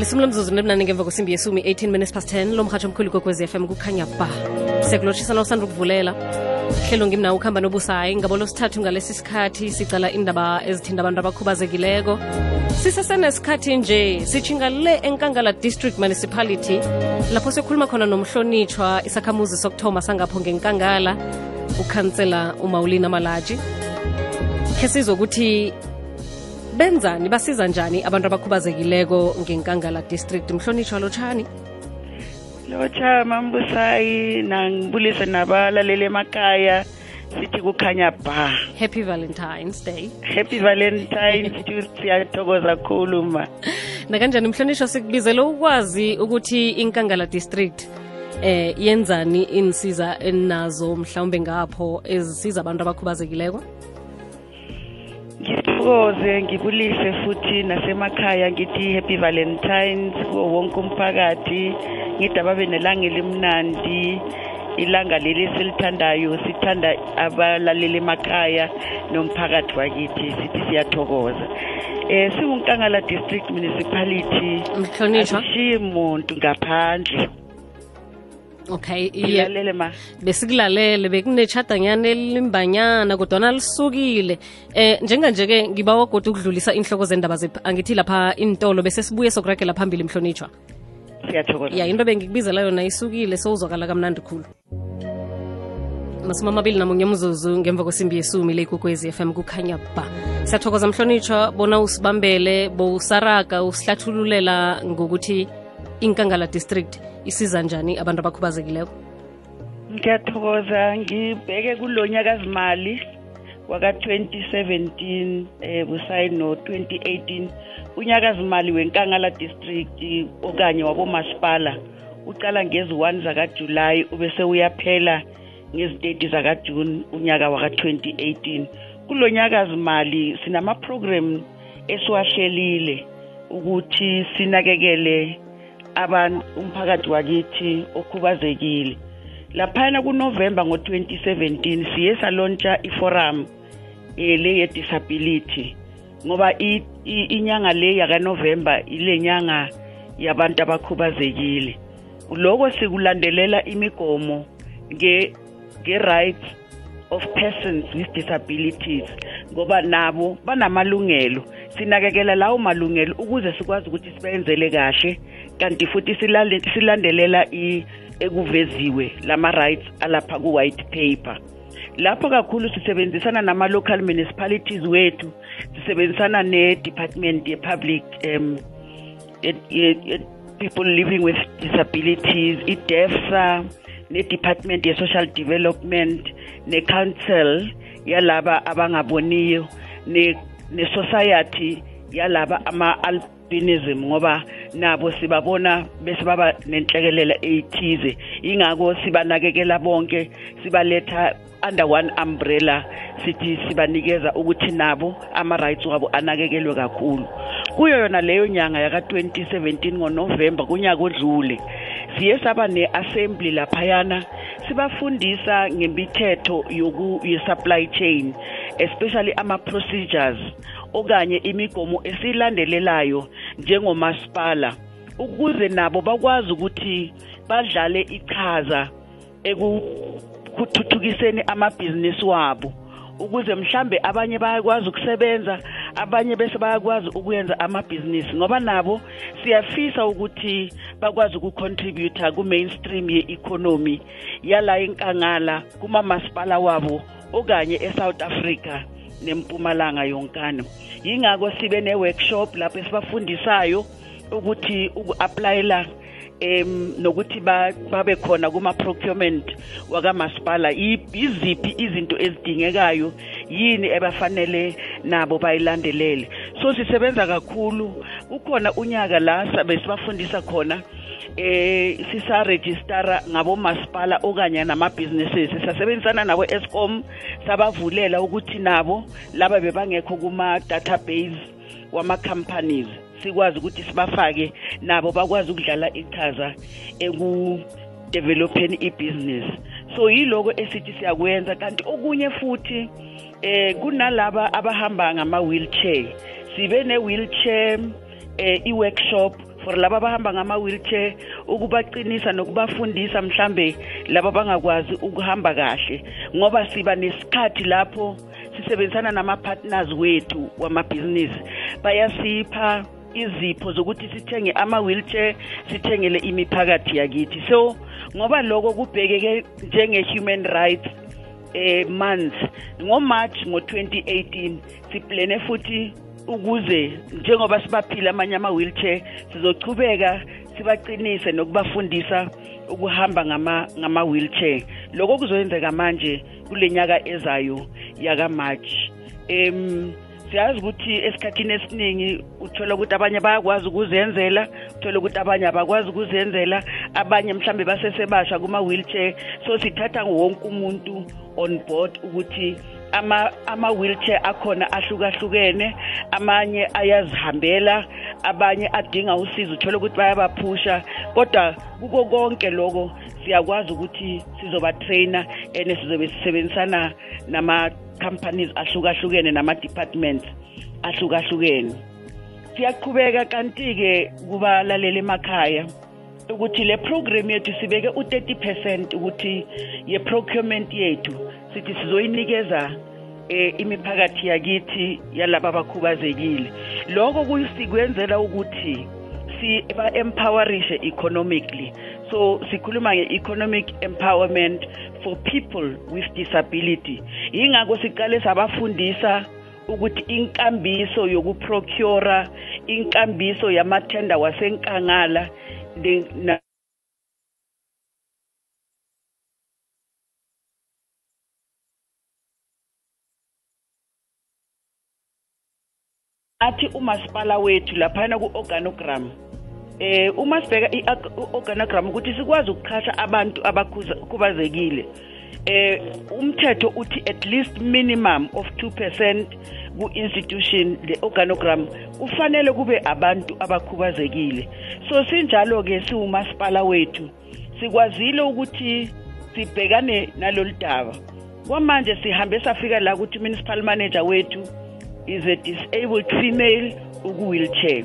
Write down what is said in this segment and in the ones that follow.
lisimlo mzuzu nebunani ngemva kwesimbi yesumi 18 minutes past 10 lo mhatsho omkhulu kokwezi FM kukhanya ba. Siyakulotshisana usanda ukuvulela? Hlelo ngimnawo ukuhamba nobusayi ngabo losithathu ngalesi sikhathi sicala indaba ezithinda abantu abakhubazekileko. Sisesenesikhathi nje sitshinga le enkangala district municipality lapho sikhuluma khona nomhlonitshwa isakhamuzi sokuthoma sangapho ngenkangala ukhansela umawulina malaji. Khe sizokuthi benzani basiza njani abantu abakhubazekileko ngenkangala district? Mhlonitshwa lotshani lotsha mambusayi nangibulise nabalaleli emakhaya sithi kukhanya ba. Happy valentines day. Happy valentines siyathokoza khulu ma. Nakanjani mhlonishwa sikubizele ukwazi ukuthi inkangala district eh yenzani insiza enazo mhlawumbe ngapho ezisiza abantu abakhubazekileko ngithokoze ngibulise futhi nasemakhaya ngithi happy valentines kuwo wonke umphakathi. Ngida babe nelanga elimnandi ilanga leli esilithandayo sithanda abalaleli emakhaya nomphakathi wakithi sithi siyathokoza. Eh siwunkangala district municipality. Mhlonishwa. Asishiyi muntu ngaphandle. Okay iye ilalele ma. Besikulalele bekunetshadanyana elimbanyana kodwana lisukile. Eh njenganje-ke ngibawa kodwa ukudlulisa inhloko zendaba angithi lapha intolo bese sibuye sokuragela phambili mhlonitshwa siyathokoza ya into bengikubizela yona isukile sowuzwakala kamnandi khulu. Masumi amabili namunye mzuzu ngemva kwesimbi yesumi le ikokwezi FM kukhanya ba. Siyathokoza mhlonitshwa bona usibambele bowusaraga usihlathululela ngokuthi inkangala district isiza njani abantu abakhubazekileko? Ngiyathokoza ngibheke kulo nyakazimali waka-2017 eh busayi no-2018 unyakazimali wenkangala district okanye wabomasipala ucala ngezi-1 zakajulayi ubese uyaphela ngeziteti zakajuni unyaka waka-2018 kulo nyakazimali sinama-program esiwahlelile ukuthi sinakekele abantu umphakathi wakithi okhubazekile. Laphana kunovemba ngo-2017 siye salontsha iforum eh, le ye-disability ngoba inyanga le yakanovemba ile nyanga yabantu abakhubazekile. Loko sikulandelela imigomo nge nge-rights of persons with disabilities ngoba nabo banamalungelo sinakekela lawo malungelo ukuze sikwazi ukuthi sibenzele kahle kanti futhi silale- silandelela i- ekuveziwe lama-rights alapha ku-white paper. Lapho kakhulu sisebenzisana nama-local municipalities wethu sisebenzisana ne-department ye-public um ye- ye- ye- people living with disabilities i-defsa ne-department ye-social development ne-council yalaba abangaboniyo ne- ne-society yalaba ama-albinism ngoba nabo sibabona bese baba nenhlekelela eyithize ingako sibanakekela bonke sibaletha under one umbrella sithi sibanikeza ukuthi nabo ama-rights wabo anakekelwe kakhulu. Kuyo yona leyo nyanga yaka-2017 ngonovemba kunyaka odlule siye saba ne-assembly laphayana sibafundisa ngemithetho ye-supply chain. Especially ama-procedures okanye imigomo esiyilandelelayo njengomasipala ukuze nabo bakwazi ukuthi badlale ichaza ekuthuthukiseni amabhizinisi wabo ukuze mhlambe abanye bayakwazi ukusebenza abanye bese bayakwazi ukuyenza amabhizinisi ngoba nabo siyafisa ukuthi bakwazi ukucontributor ku-mainstream ye-economy yala enkangala kumamasipala wabo okanye eSouth Africa nempumalanga yonkana. Yingakho sibe ne-workshop lapho esibafundisayo ukuthi uku-aplayela em nokuthi ba- babe khona kuma-procurement wakamasipala. Yi- yiziphi izinto ezidingekayo? Yini ebafanele nabo bayilandelele? So sisebenza kakhulu. Ukhona unyaka la sabe sibafundisa khona eh sisarejistara ngabomasipala okanye nama-businesses. Sasebenzisana nabo escom sabavulela ukuthi nabo laba bebangekho kuma-database wama-companies. Sikwazi ukuthi sibafake nabo bakwazi ukudlala ichaza ekudevelopheni ibhizinisi so yiloko esithi siyakwenza. Kanti okunye futhi eh kunalaba abahamba ngama-wheelchair. Sibe ne-wheelchair eh i-workshop for laba abahamba ngama-wheelchair ukubaqinisa nokubafundisa mhlambe laba bangakwazi ukuhamba kahle ngoba siba nesikhathi lapho sisebenzisana nama-partners wethu wamabhizinisi. Bayasipha izipho zokuthi sithenge ama-wheelchair sithengele imiphakathi yakithi. So ngoba lokho kubhekeke njenge-human rights eh month ngoMarch ngo2018 siplane futhi ukuze njengoba sibaphila amanye ama wheelchair sizochubeka sibaqinise nokubafundisa ukuhamba ngama ngama wheelchair. Lokho kuzoyenzeka manje kulenyaka ezayo yaka March em siyazi ukuthi esikhathini esiningi uthola ukuthi abanye bayakwazi ukuzenzela uthola ukuthi abanye abakwazi ukuzenzela abanye mhlambe basesebasha kuma wheelchair. So sithatha wonke umuntu on board ukuthi ama ama wheelchair akhona ahlukahlukene amanye ayazihambela abanye adinga usizo uthola ukuthi bayabaphusha. Kodwa kuko konke lokho siyakwazi ukuthi sizoba trainer and sizobe sisebenzisana nama companies ahlukahlukene nama departments ahlukahlukene. Siyaqhubeka kanti ke kubalaleli emakhaya. Ukuthi le program yethu sibeke u30% ukuthi ye procurement yethu sithi sizoyinikeza eh imiphakathi yakithi yalabo abakhubazekile. Lokho kusikwenzela ukuthi si ba empowerishe economically. So sikhuluma nge-economic empowerment for people with disability. Yingakho siqale sabafundisa ukuthi inkambiso yokuprocura inkambiso yamathenda wasenkangala athi umasipala wethu laphana ku-organogram eh uma sibheka i-organogram ukuthi sikwazi ukuqhasha abantu abakhubazekile eh umthetho uthi at least minimum of 2% ku-institution le-organogram kufanele kube abantu abakhubazekile. So sinjalo ke siwumasipala wethu. Sikwazile ukuthi sibhekane nalolu daba. Kwamanje sihambe safika la ukuthi municipal manager wethu is a disabled female uku-wheelchair.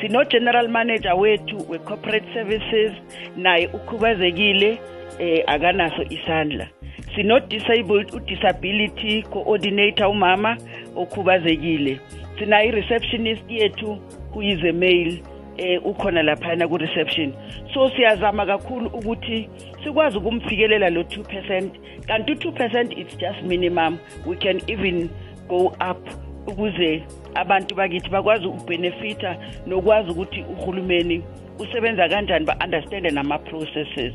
Sino-general manager wethu we-corporate services naye ukhubazekile eh akanaso isandla. Sino-disabled u-disability coordinator umama okhubazekile. Sinayo i-receptionist yethu kuyize mail eh ukhona laphana ku-reception. So siyazama kakhulu ukuthi sikwazi ukumfikelela lo 2% kanti u-2% it's just minimum. We can even go up ukuze abantu bakithi bakwazi ukubenefita nokwazi ukuthi uhulumeni usebenza kanjani ba-understande nama-processes.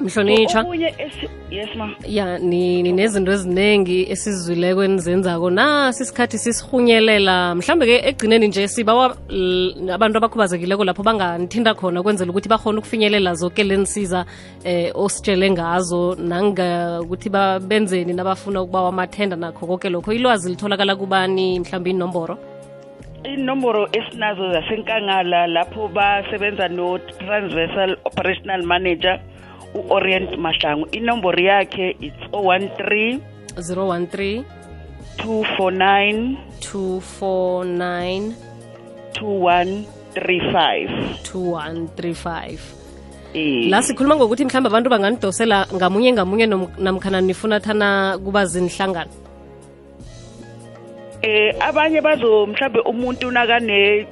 Mhlonitshwa yes ma ya ninezinto eziningi esizwileko enizenzako nasi isikhathi sisirhunyelela. Mhlambe-ke ekugcineni nje sibawa abantu abakhubazekileko lapho banganithinda khona kwenzela ukuthi bakhona ukufinyelela zoke lenisiza eh ositshele ngazo. Nangokuthi benzeni nabafuna ukuba amathenda nakho konke lokho. Ilwazi litholakala kubani mhlawumbe inomboro? Inomboro esinazo zasenkangala lapho basebenza no-transversal operational manager u-orient mahlangu. Inomboro yakhe it's 013 013 249 249 2135 2135 eh. La sikhuluma ngokuthi mhlawumbe abantu banganidosela ngamunye ngamunye namkhana nifuna thana kuba zinihlangano eh abanye bazo mhlambe umuntu nakane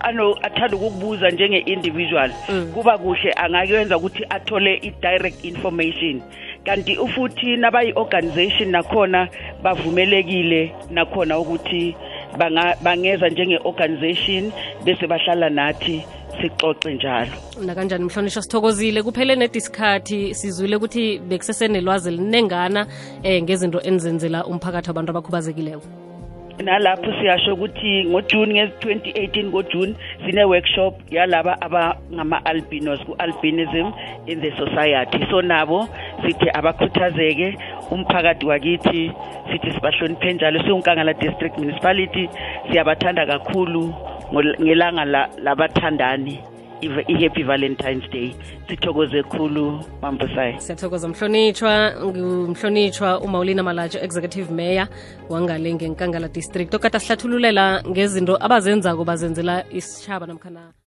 ano athanda ukukubuza njenge individual. Mm. kuba kuhle angakwenza ukuthi athole i-direct information. Kanti ufuthi nabayi organization nakhona bavumelekile nakhona ukuthi banga bangeza njenge organization bese bahlala nathi sixoxe njalo. Nakanjani mhlonishwa sithokozile. Kuphele nedisikhathi sizwile ukuthi bekusesenelwazi elinengana eh ngezinto enizenzela umphakathi wabantu abakhubazekileko. Nalapho siyasho ukuthi ngojuni ngezi-2018 ngojuni sine-workshop yalaba abangama-albinos ku-albinism in the society. So nabo sithi abakhuthazeke umphakathi wakithi sithi sibahloniphe njalo. Siwunkangala district municipality siyabathanda kakhulu ngelanga la- labathandani. i- i-happy valentines day. Sithokoze khulu mambusayo siyathokoza mhlonitshwa ngumhlonitshwa umawulina malatsho executive mayor wangale ngenkangala district. Okade sihlathululela ngezinto abazenzako bazenzela isitshaba namkhana